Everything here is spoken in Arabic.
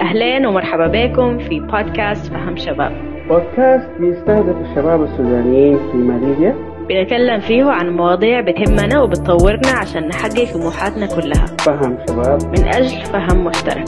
أهلين ومرحبا بكم في بودكاست فهم شباب. بودكاست بيستهدف الشباب السودانيين في ماليزيا. بنتكلم فيه عن مواضيع بتهمنا وبتطورنا عشان نحقق طموحاتنا كلها. فهم شباب. من أجل فهم مشترك.